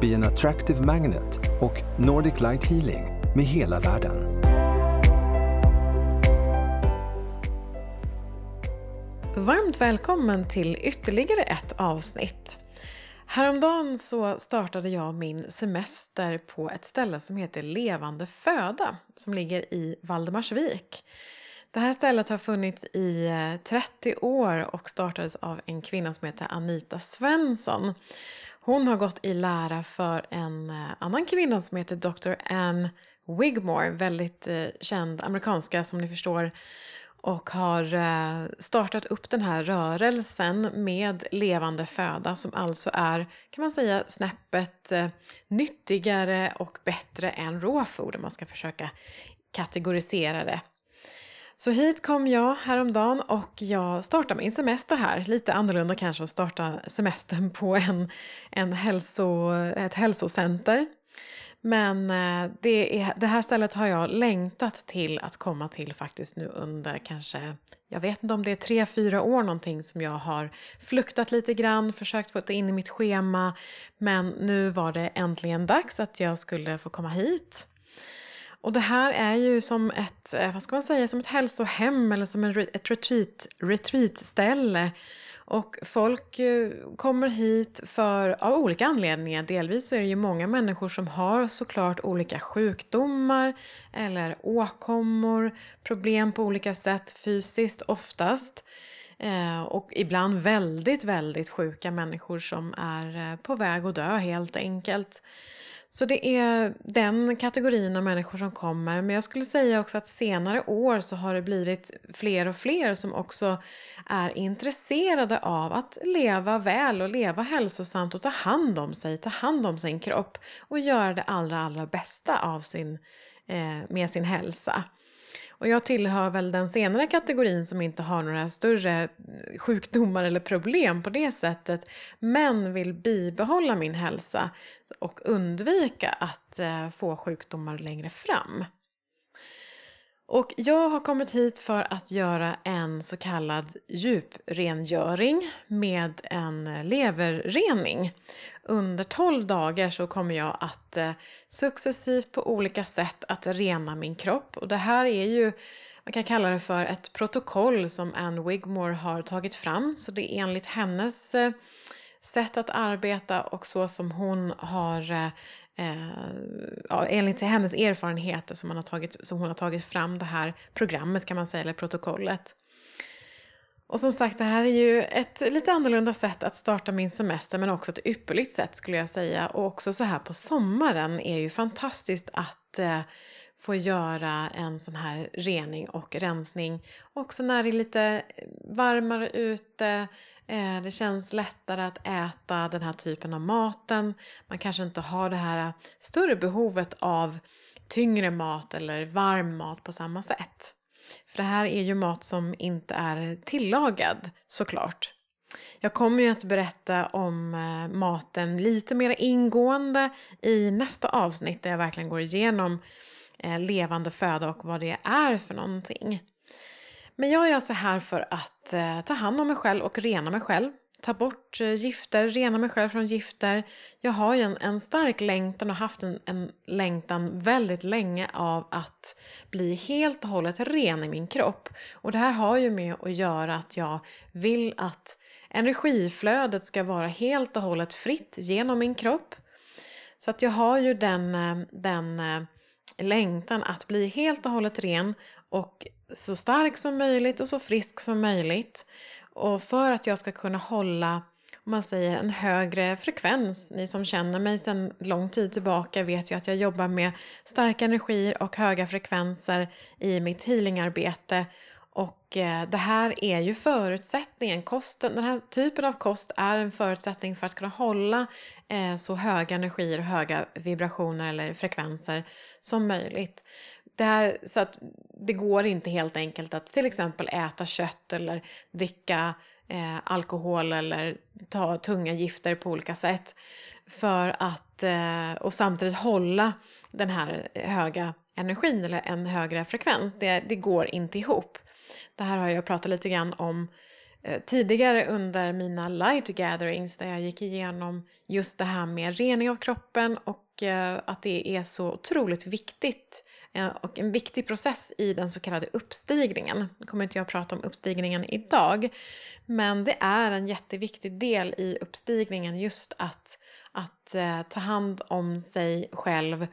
Be an Attractive Magnet och Nordic Light Healing med hela världen. Varmt välkommen till ytterligare ett avsnitt. Häromdagen så startade jag min semester på ett ställe som heter Levande föda som ligger i Valdemarsvik. Det här stället har funnits i eh, 30 år och startades av en kvinna som heter Anita Svensson. Hon har gått i lära för en eh, annan kvinna som heter Dr. Anne Wigmore, väldigt eh, känd amerikanska som ni förstår och har eh, startat upp den här rörelsen med levande föda som alltså är, kan man säga, snäppet nyttigare och bättre än raw food om man ska försöka kategorisera det. Så hit kom jag häromdagen och jag startar min semester här. Lite annorlunda kanske att starta semestern på en, en hälso, ett hälsocenter. Men eh, det, är, det här stället har jag längtat till att komma till faktiskt nu under kanske, jag vet inte om det är tre, fyra år någonting som jag har fluktat lite grann, försökt få det in i mitt schema. Men nu var det äntligen dags att jag skulle få komma hit. Och det här är ju som ett, eh, vad ska man säga, som ett hälsohem eller som ett retreat, retreatställe och folk eh, kommer hit för, av olika anledningar. Delvis så är det ju många människor som har såklart olika sjukdomar eller åkommor, problem på olika sätt fysiskt oftast. Eh, och ibland väldigt, väldigt sjuka människor som är på väg att dö helt enkelt. Så det är den kategorin av människor som kommer. Men jag skulle säga också att senare år så har det blivit fler och fler som också är intresserade av att leva väl och leva hälsosamt och ta hand om sig, ta hand om sin kropp och göra det allra, allra bästa av sin, eh, med sin hälsa. Och jag tillhör väl den senare kategorin som inte har några större eh, sjukdomar eller problem på det sättet. Men vill bibehålla min hälsa och undvika att eh, få sjukdomar längre fram. Och jag har kommit hit för att göra en så kallad djuprengöring med en leverrening. Under 12 dagar så kommer jag att eh, successivt på olika sätt att rena min kropp. Och det här är ju, man kan kalla det för ett protokoll som Anne Wigmore har tagit fram. Så det är enligt hennes eh, sätt att arbeta och så som hon har eh, eh, ja, enligt hennes erfarenheter som, man har tagit, som hon har tagit fram det här programmet kan man säga, eller protokollet. Och som sagt, det här är ju ett lite annorlunda sätt att starta min semester men också ett ypperligt sätt skulle jag säga. Och också så här på sommaren är ju fantastiskt att eh, få göra en sån här rening och rensning. Också när det är lite varmare ute, Eh, det känns lättare att äta den här typen av maten. Man kanske inte har det här eh, större behovet av tyngre mat eller varm mat på samma sätt. För det här är ju mat som inte är tillagad såklart. Jag kommer ju att berätta om eh, maten lite mer ingående i nästa avsnitt där jag verkligen går igenom levande föda och vad det är för någonting. Men jag är alltså här för att eh, ta hand om mig själv och rena mig själv. Ta bort eh, gifter, rena mig själv från gifter. Jag har ju en, en stark längtan och haft en, en längtan väldigt länge av att bli helt och hållet ren i min kropp. Och det här har ju med att göra att jag vill att energiflödet ska vara helt och hållet fritt genom min kropp. Så att jag har ju den, eh, den eh, längtan att bli helt och hållet ren och så stark som möjligt och så frisk som möjligt. Och för att jag ska kunna hålla om man säger en högre frekvens. Ni som känner mig sedan lång tid tillbaka vet ju att jag jobbar med starka energier och höga frekvenser i mitt healingarbete. Och eh, det här är ju förutsättningen. Kosten, den här typen av kost är en förutsättning för att kunna hålla eh, så höga energier och höga vibrationer eller frekvenser som möjligt. Det, här, så att det går inte helt enkelt att till exempel äta kött eller dricka eh, alkohol eller ta tunga gifter på olika sätt. För att, eh, och samtidigt hålla den här höga energin eller en högre frekvens. Det, det går inte ihop. Det här har jag pratat lite grann om eh, tidigare under mina light gatherings där jag gick igenom just det här med rening av kroppen och eh, att det är så otroligt viktigt Eh, och en viktig process i den så kallade uppstigningen. Nu kommer inte jag att prata om uppstigningen idag, men det är en jätteviktig del i uppstigningen just att, att eh, ta hand om sig själv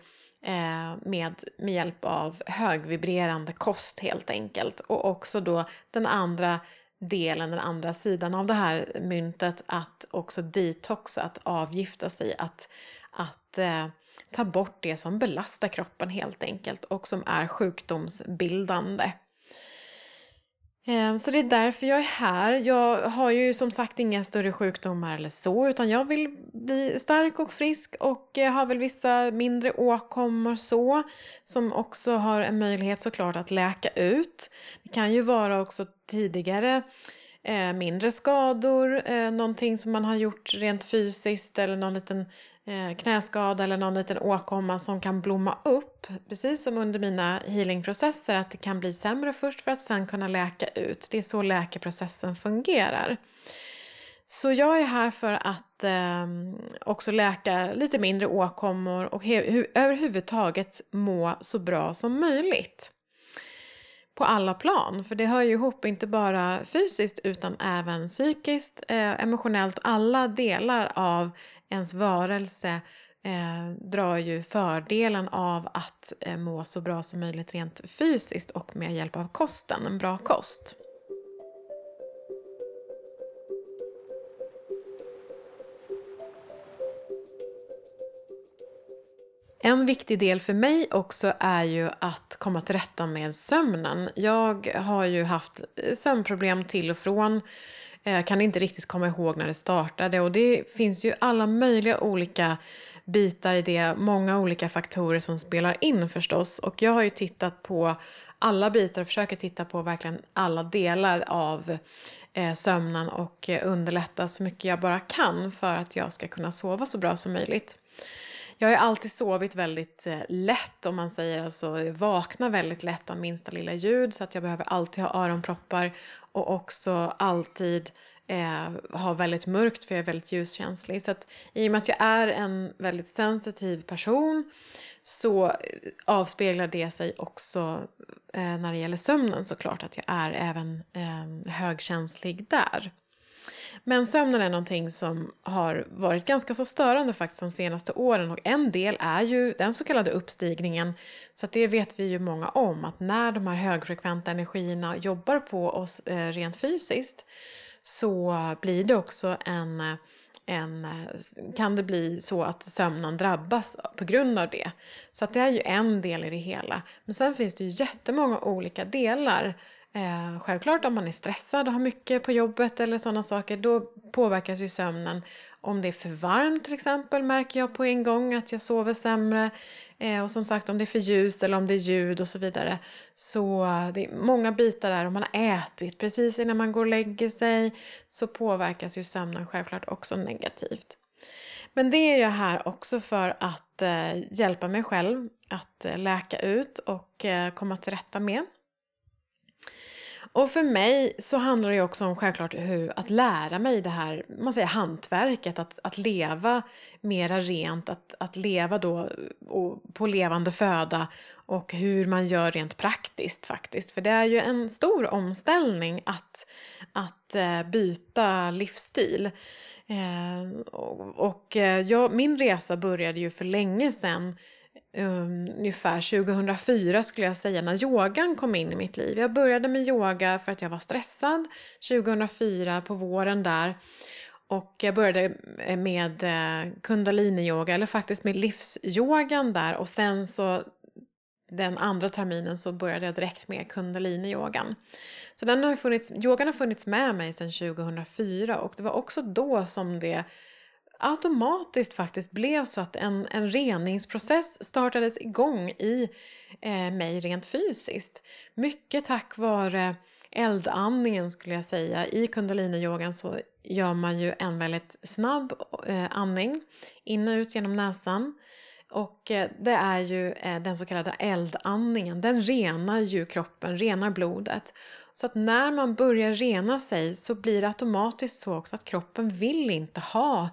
Eh, med, med hjälp av högvibrerande kost helt enkelt. Och också då den andra delen, den andra sidan av det här myntet, att också detoxa, att avgifta sig, att, att eh, ta bort det som belastar kroppen helt enkelt och som är sjukdomsbildande. Ehm, så det är därför jag är här. Jag har ju som sagt inga större sjukdomar eller så, utan jag vill bli stark och frisk och eh, har väl vissa mindre åkommor så, som också har en möjlighet såklart att läka ut. Det kan ju vara också tidigare eh, mindre skador, eh, någonting som man har gjort rent fysiskt eller någon liten eh, knäskada eller någon liten åkomma som kan blomma upp. Precis som under mina healingprocesser, att det kan bli sämre först för att sen kunna läka ut. Det är så läkeprocessen fungerar. Så jag är här för att eh, också läka lite mindre åkommor och överhuvudtaget må så bra som möjligt på alla plan. För det hör ju ihop, inte bara fysiskt utan även psykiskt, eh, emotionellt. Alla delar av ens varelse eh, drar ju fördelen av att eh, må så bra som möjligt rent fysiskt och med hjälp av kosten, en bra kost. En viktig del för mig också är ju att komma till rätta med sömnen. Jag har ju haft sömnproblem till och från. Jag kan inte riktigt komma ihåg när det startade och det finns ju alla möjliga olika bitar i det, många olika faktorer som spelar in förstås. Och jag har ju tittat på alla bitar och försöker titta på verkligen alla delar av eh, sömnen och eh, underlätta så mycket jag bara kan för att jag ska kunna sova så bra som möjligt. Jag har alltid sovit väldigt eh, lätt om man säger, alltså vaknar väldigt lätt av minsta lilla ljud så att jag behöver alltid ha öronproppar och också alltid eh, ha väldigt mörkt för jag är väldigt ljuskänslig. Så att i och med att jag är en väldigt sensitiv person så eh, avspeglar det sig också eh, när det gäller sömnen såklart att jag är även eh, högkänslig där. Men sömnen är någonting som har varit ganska så störande faktiskt de senaste åren och en del är ju den så kallade uppstigningen. Så det vet vi ju många om att när de här högfrekventa energierna jobbar på oss eh, rent fysiskt så blir det också en en, eh, kan det bli så att sömnen drabbas på grund av det. Så att det är ju en del i det hela. Men sen finns det ju jättemånga olika delar Eh, självklart om man är stressad och har mycket på jobbet eller sådana saker, då påverkas ju sömnen. Om det är för varmt till exempel märker jag på en gång att jag sover sämre. Eh, och som sagt om det är för ljust eller om det är ljud och så vidare. Så eh, det är många bitar där. Om man har ätit precis innan man går och lägger sig så påverkas ju sömnen självklart också negativt. Men det är jag här också för att eh, hjälpa mig själv att eh, läka ut och eh, komma till rätta med. Och för mig så handlar det också om självklart hur, att lära mig det här man säger, hantverket, att, att leva mera rent, att, att leva då på levande föda och hur man gör rent praktiskt faktiskt. För det är ju en stor omställning att, att eh, byta livsstil. Eh, och, och eh, jag, min resa började ju för länge sedan um, ungefär 2004 skulle jag säga när yogan kom in i mitt liv. Jag började med yoga för att jag var stressad 2004 på våren där. Och jag började eh, med eh, kundaliniyoga eller faktiskt med livsyogan där och sen så den andra terminen så började jag direkt med kundaliniyogan. Så den har funnits, yogan har funnits med mig sedan 2004 och det var också då som det automatiskt faktiskt blev så att en, en reningsprocess startades igång i eh, mig rent fysiskt. Mycket tack vare eldandningen skulle jag säga. I kundaliniyogan så gör man ju en väldigt snabb eh, andning in och ut genom näsan. Och eh, det är ju eh, den så kallade eldandningen. Den renar ju kroppen, renar blodet. Så att när man börjar rena sig så blir det automatiskt så också att kroppen vill inte ha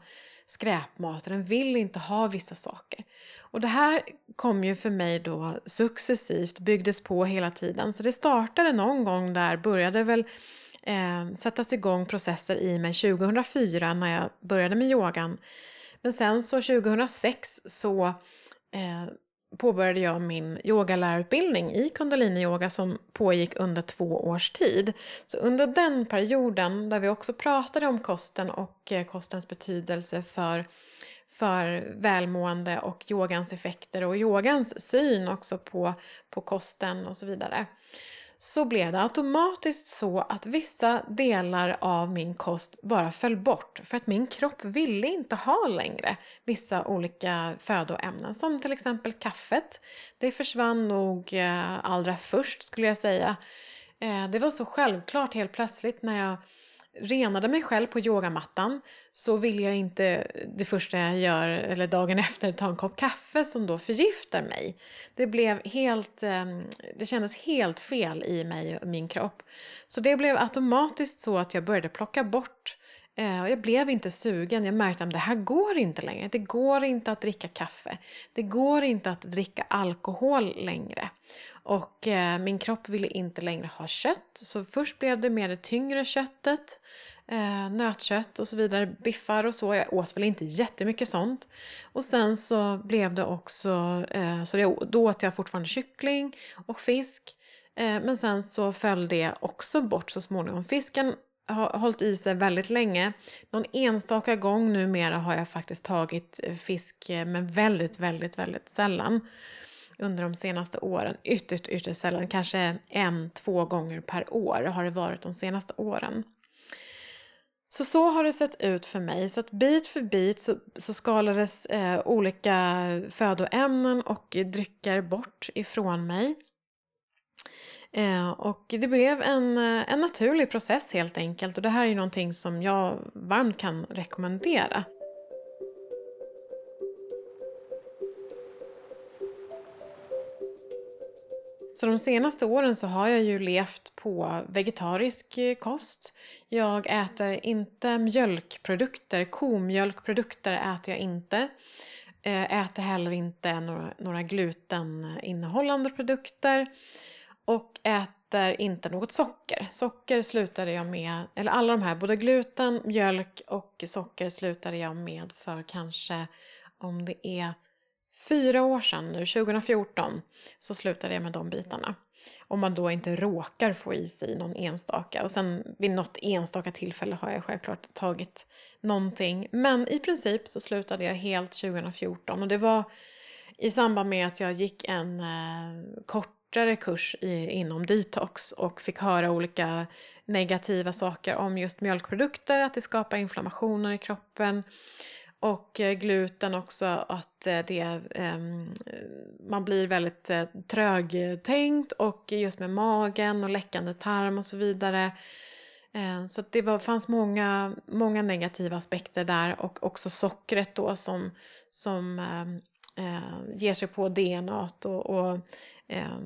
skräpmat, den vill inte ha vissa saker. Och det här kom ju för mig då successivt, byggdes på hela tiden. Så det startade någon gång där, började väl eh, sättas igång processer i mig 2004 när jag började med yogan. Men sen så 2006 så eh, påbörjade jag min yogalärarutbildning i kundaliniyoga som pågick under två års tid. Så under den perioden, där vi också pratade om kosten och eh, kostens betydelse för, för välmående och yogans effekter och yogans syn också på, på kosten och så vidare så blev det automatiskt så att vissa delar av min kost bara föll bort för att min kropp ville inte ha längre vissa olika födoämnen som till exempel kaffet. Det försvann nog eh, allra först skulle jag säga. Eh, det var så självklart helt plötsligt när jag renade mig själv på yogamattan så vill jag inte det första jag gör, eller dagen efter, ta en kopp kaffe som då förgiftar mig. Det blev helt, ehm, det kändes helt fel i mig och min kropp. Så det blev automatiskt så att jag började plocka bort eh, jag blev inte sugen. Jag märkte att det här går inte längre. Det går inte att dricka kaffe. Det går inte att dricka alkohol längre. Och eh, min kropp ville inte längre ha kött. Så först blev det mer det tyngre köttet. Eh, nötkött och så vidare, biffar och så. Jag åt väl inte jättemycket sånt. Och sen så blev det också, eh, så det, då åt jag fortfarande kyckling och fisk. Eh, men sen så föll det också bort så småningom. Fisken har hållit i sig väldigt länge. Någon enstaka gång numera har jag faktiskt tagit eh, fisk, eh, men väldigt, väldigt, väldigt sällan under de senaste åren. Ytterst, ytterst sällan. Kanske en, två gånger per år har det varit de senaste åren. Så så har det sett ut för mig. Så att bit för bit så, så skalades eh, olika födoämnen och drycker bort ifrån mig. Eh, och det blev en, eh, en naturlig process helt enkelt och det här är ju någonting som jag varmt kan rekommendera. Så de senaste åren så har jag ju levt på vegetarisk eh, kost. Jag äter inte mjölkprodukter, komjölkprodukter äter jag inte. Eh, äter heller inte några, några gluteninnehållande produkter och äter inte något socker. Socker slutade jag med, eller alla de här, både gluten, mjölk och socker slutade jag med för kanske om det är fyra år sedan nu, 2014, så slutade jag med de bitarna. Om man då inte råkar få i sig någon enstaka. Och sen vid något enstaka tillfälle har jag självklart tagit någonting. Men i princip så slutade jag helt 2014 och det var i samband med att jag gick en eh, kort kortare kurs i, inom detox och fick höra olika negativa saker om just mjölkprodukter, att det skapar inflammationer i kroppen. Och eh, gluten också, att eh, det, um, man blir väldigt uh, trögtänkt och just med magen och läckande tarm och så vidare. Uh, så det var, fanns många, många negativa aspekter där och också sockret då som, som um, eh, ger sig på DNA och, och eh,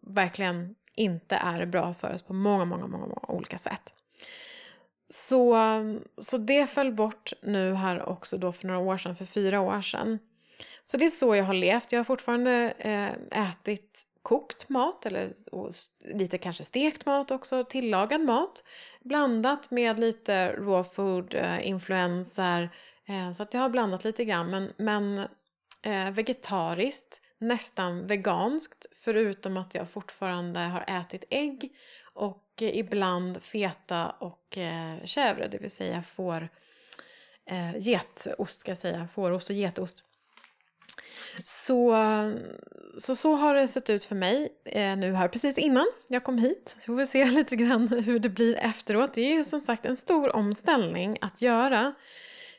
verkligen inte är bra för oss på många, många, många, många olika sätt. Så, så det föll bort nu här också då för några år sedan, för fyra år sedan. Så det är så jag har levt. Jag har fortfarande eh, ätit kokt mat eller lite kanske stekt mat också, tillagad mat. Blandat med lite raw food, eh, influenser. Eh, så att jag har blandat lite grann men, men eh, vegetariskt nästan veganskt förutom att jag fortfarande har ätit ägg och eh, ibland feta och eh, chèvre, det vill säga får eh, getost ska jag säga, fårost och getost. Så, så, så har det sett ut för mig eh, nu här precis innan jag kom hit. Så får vi se lite grann hur det blir efteråt. Det är ju som sagt en stor omställning att göra.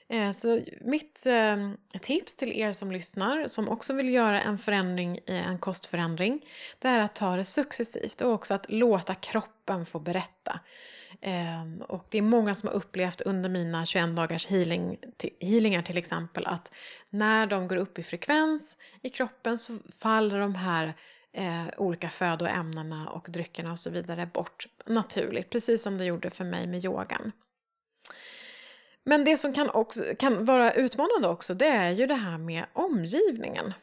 Eh, så mitt eh, tips till er som lyssnar, som också vill göra en förändring, en kostförändring, det är att ta det successivt och också att låta kroppen få berätta. Ehm, och det är många som har upplevt under mina 21 dagars healing, healingar till exempel att när de går upp i frekvens i kroppen så faller de här eh, olika födoämnena och dryckerna och så vidare bort naturligt, precis som det gjorde för mig med yogan. Men det som kan, också, kan vara utmanande också, det är ju det här med omgivningen.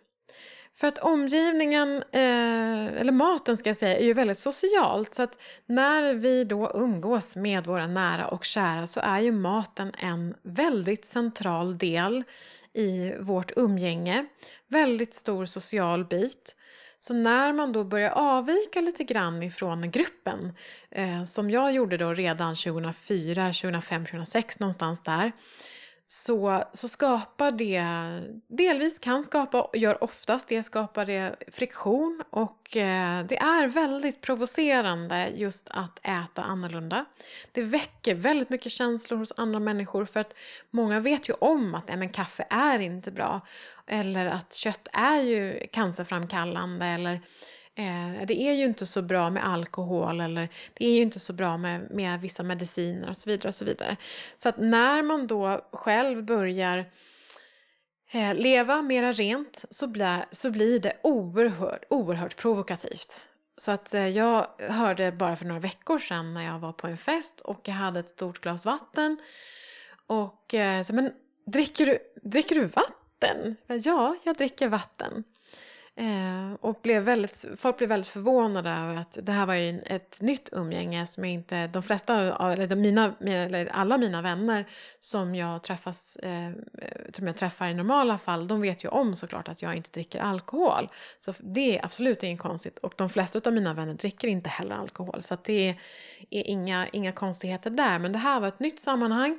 För att omgivningen, eh, eller maten ska jag säga, är ju väldigt socialt. Så att när vi då umgås med våra nära och kära så är ju maten en väldigt central del i vårt umgänge. Väldigt stor social bit. Så när man då börjar avvika lite grann ifrån gruppen, eh, som jag gjorde då redan 2004, 2005, 2006 någonstans där, så, så skapar det, delvis kan skapa, och gör oftast det, skapar det friktion och eh, det är väldigt provocerande just att äta annorlunda. Det väcker väldigt mycket känslor hos andra människor för att många vet ju om att men, kaffe är inte bra eller att kött är ju cancerframkallande eller Eh, det är ju inte så bra med alkohol eller det är ju inte så bra med, med vissa mediciner och så vidare. och Så vidare. Så att när man då själv börjar eh, leva mera rent så, blir, så blir det oerhört, oerhört provokativt. Så att eh, jag hörde bara för några veckor sedan när jag var på en fest och jag hade ett stort glas vatten och eh, så, men dricker du, dricker du vatten? Ja, jag dricker vatten. Eh, och blev väldigt, folk blev väldigt förvånade över att det här var ju ett nytt umgänge som jag inte, de flesta, eller mina, eller alla mina vänner som jag träffas, eh, som jag träffar i normala fall, de vet ju om såklart att jag inte dricker alkohol. Så det är absolut inget konstigt och de flesta av mina vänner dricker inte heller alkohol så att det är, är inga, inga konstigheter där. Men det här var ett nytt sammanhang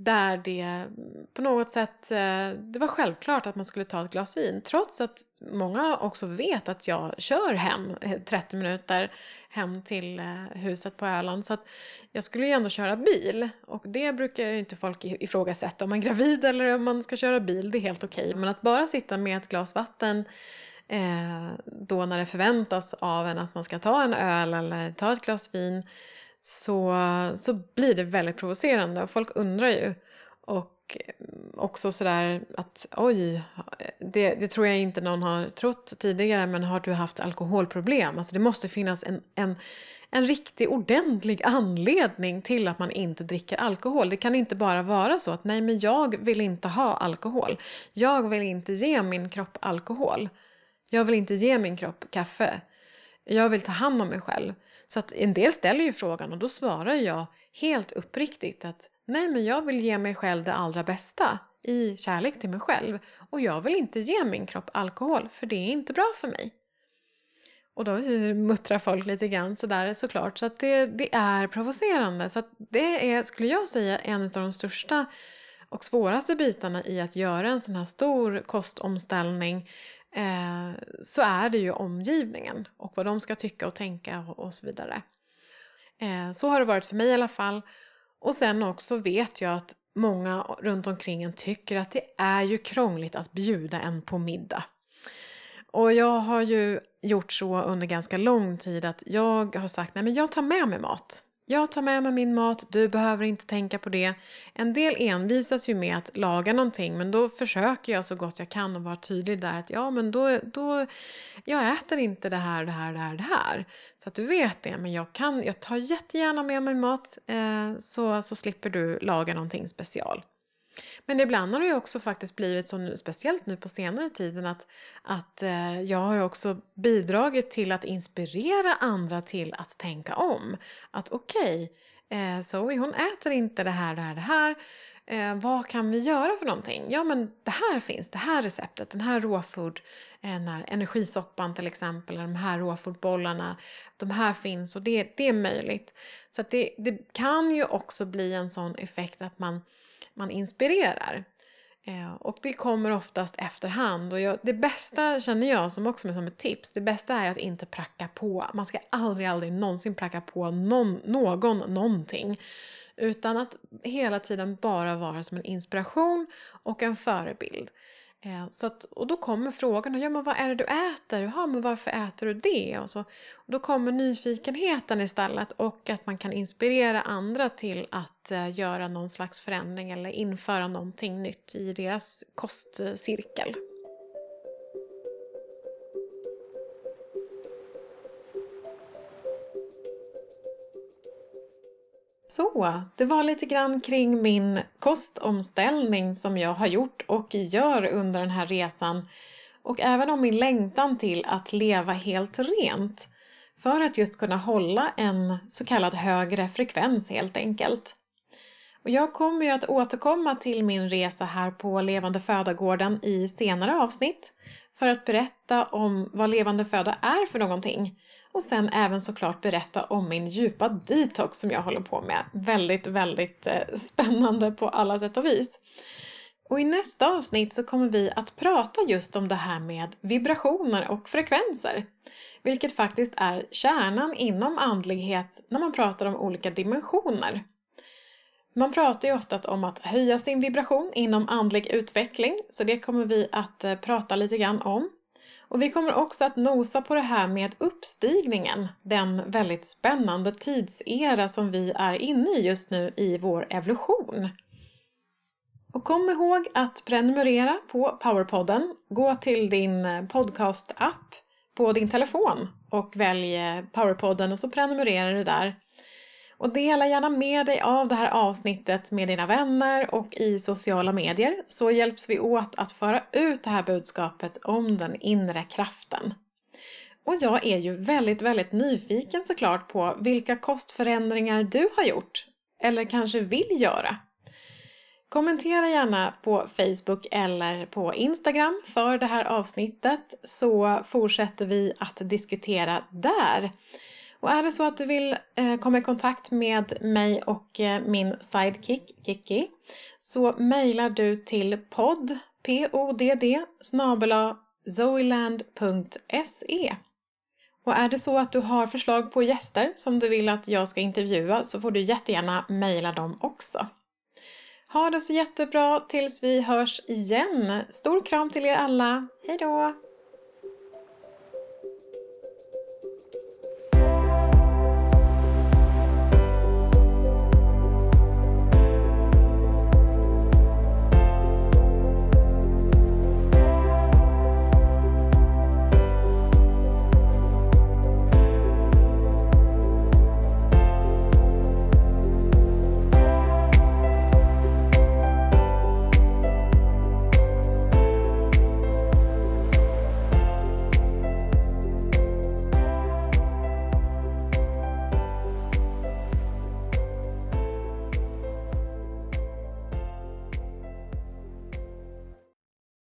där det på något sätt, eh, det var självklart att man skulle ta ett glas vin. Trots att många också vet att jag kör hem eh, 30 minuter hem till eh, huset på Öland. Så att jag skulle ju ändå köra bil. Och det brukar ju inte folk ifrågasätta om man är gravid eller om man ska köra bil. Det är helt okej. Okay. Men att bara sitta med ett glas vatten då när det förväntas av en att man ska ta en öl eller ta ett glas vin så, så blir det väldigt provocerande och folk undrar ju. Och också sådär att oj, det, det, tror jag inte någon har trott tidigare men har du haft alkoholproblem? Alltså det måste finnas en, en, en riktig ordentlig anledning till att man inte dricker alkohol. Det kan inte bara vara så att nej men jag vill inte ha alkohol. Jag vill inte ge min kropp alkohol. Jag vill inte ge min kropp kaffe. Jag vill ta hand om mig själv. Så att en del ställer ju frågan och då svarar jag helt uppriktigt att nej men jag vill ge mig själv det allra bästa i kärlek till mig själv och jag vill inte ge min kropp alkohol för det är inte bra för mig. Och då muttrar folk lite grann sådär såklart så att det, det är provocerande. Så att det är, skulle jag säga, en av de största och svåraste bitarna i att göra en sån här stor kostomställning eh, så är det ju omgivningen och vad de ska tycka och tänka och, och så vidare. Eh, så har det varit för mig i alla fall. Och sen också vet jag att många runt omkring en tycker att det är ju krångligt att bjuda en på middag. Och jag har ju gjort så under ganska lång tid att jag har sagt nej men jag tar med mig mat. Jag tar med mig min mat, du behöver inte tänka på det. En del envisas ju med att laga någonting men då försöker jag så gott jag kan att vara tydlig där att ja men då, då jag äter inte det här, det här, det här, det här. Så att du vet det men jag, kan, jag tar jättegärna med mig mat eh, så, så slipper du laga någonting special. Men ibland har det ju också faktiskt blivit så, nu, speciellt nu på senare tiden, att, att eh, jag har också bidragit till att inspirera andra till att tänka om. Att okej, okay, eh, Zoe hon äter inte det här, det här, det här. Eh, vad kan vi göra för någonting? Ja men det här finns, det här receptet, den här råfood, eh, den här energisoppan till exempel, de här råfoodbollarna, de här finns och det, det är möjligt. Så det, det kan ju också bli en sån effekt att man man inspirerar. Eh, och det kommer oftast efterhand. Och jag, det bästa känner jag som också är som ett tips, det bästa är att inte pracka på. Man ska aldrig, aldrig någonsin pracka på någon, någon någonting. Utan att hela tiden bara vara som en inspiration och en förebild. Eh, så att, och då kommer frågan, ja men vad är det du äter? Ja men varför äter du det? Och, så, och då kommer nyfikenheten istället och att man kan inspirera andra till att eh, göra någon slags förändring eller införa någonting nytt i deras kostcirkel. Så, det var lite grann kring min kostomställning som jag har gjort och gör under den här resan. Och även om min längtan till att leva helt rent. För att just kunna hålla en så kallad högre frekvens helt enkelt. Och jag kommer ju att återkomma till min resa här på Levande Födagården i senare avsnitt för att berätta om vad levande föda är för någonting och sen även såklart berätta om min djupa detox som jag håller på med. Väldigt, väldigt eh, spännande på alla sätt och vis. Och i nästa avsnitt så kommer vi att prata just om det här med vibrationer och frekvenser. Vilket faktiskt är kärnan inom andlighet när man pratar om olika dimensioner. Man pratar ju oftast om att höja sin vibration inom andlig utveckling, så det kommer vi att eh, prata lite grann om. Och vi kommer också att nosa på det här med uppstigningen, den väldigt spännande tidsera som vi är inne i just nu i vår evolution. Och kom ihåg att prenumerera på Powerpodden. Gå till din eh, podcast-app på din telefon och välj eh, Powerpodden och så prenumererar du där. Och dela gärna med dig av det här avsnittet med dina vänner och i sociala medier så hjälps vi åt att föra ut det här budskapet om den inre kraften. Och jag är ju väldigt, väldigt nyfiken såklart på vilka kostförändringar du har gjort eller kanske vill göra. Kommentera gärna på Facebook eller på Instagram för det här avsnittet så fortsätter vi att diskutera där. Och är det så att du vill eh, komma i kontakt med mig och eh, min sidekick Kiki så mejlar du till podd, podd snabela zoeland.se. Och är det så att du har förslag på gäster som du vill att jag ska intervjua så får du jättegärna mejla dem också. Ha det så jättebra tills vi hörs igen. Stor kram till er alla. Hejdå!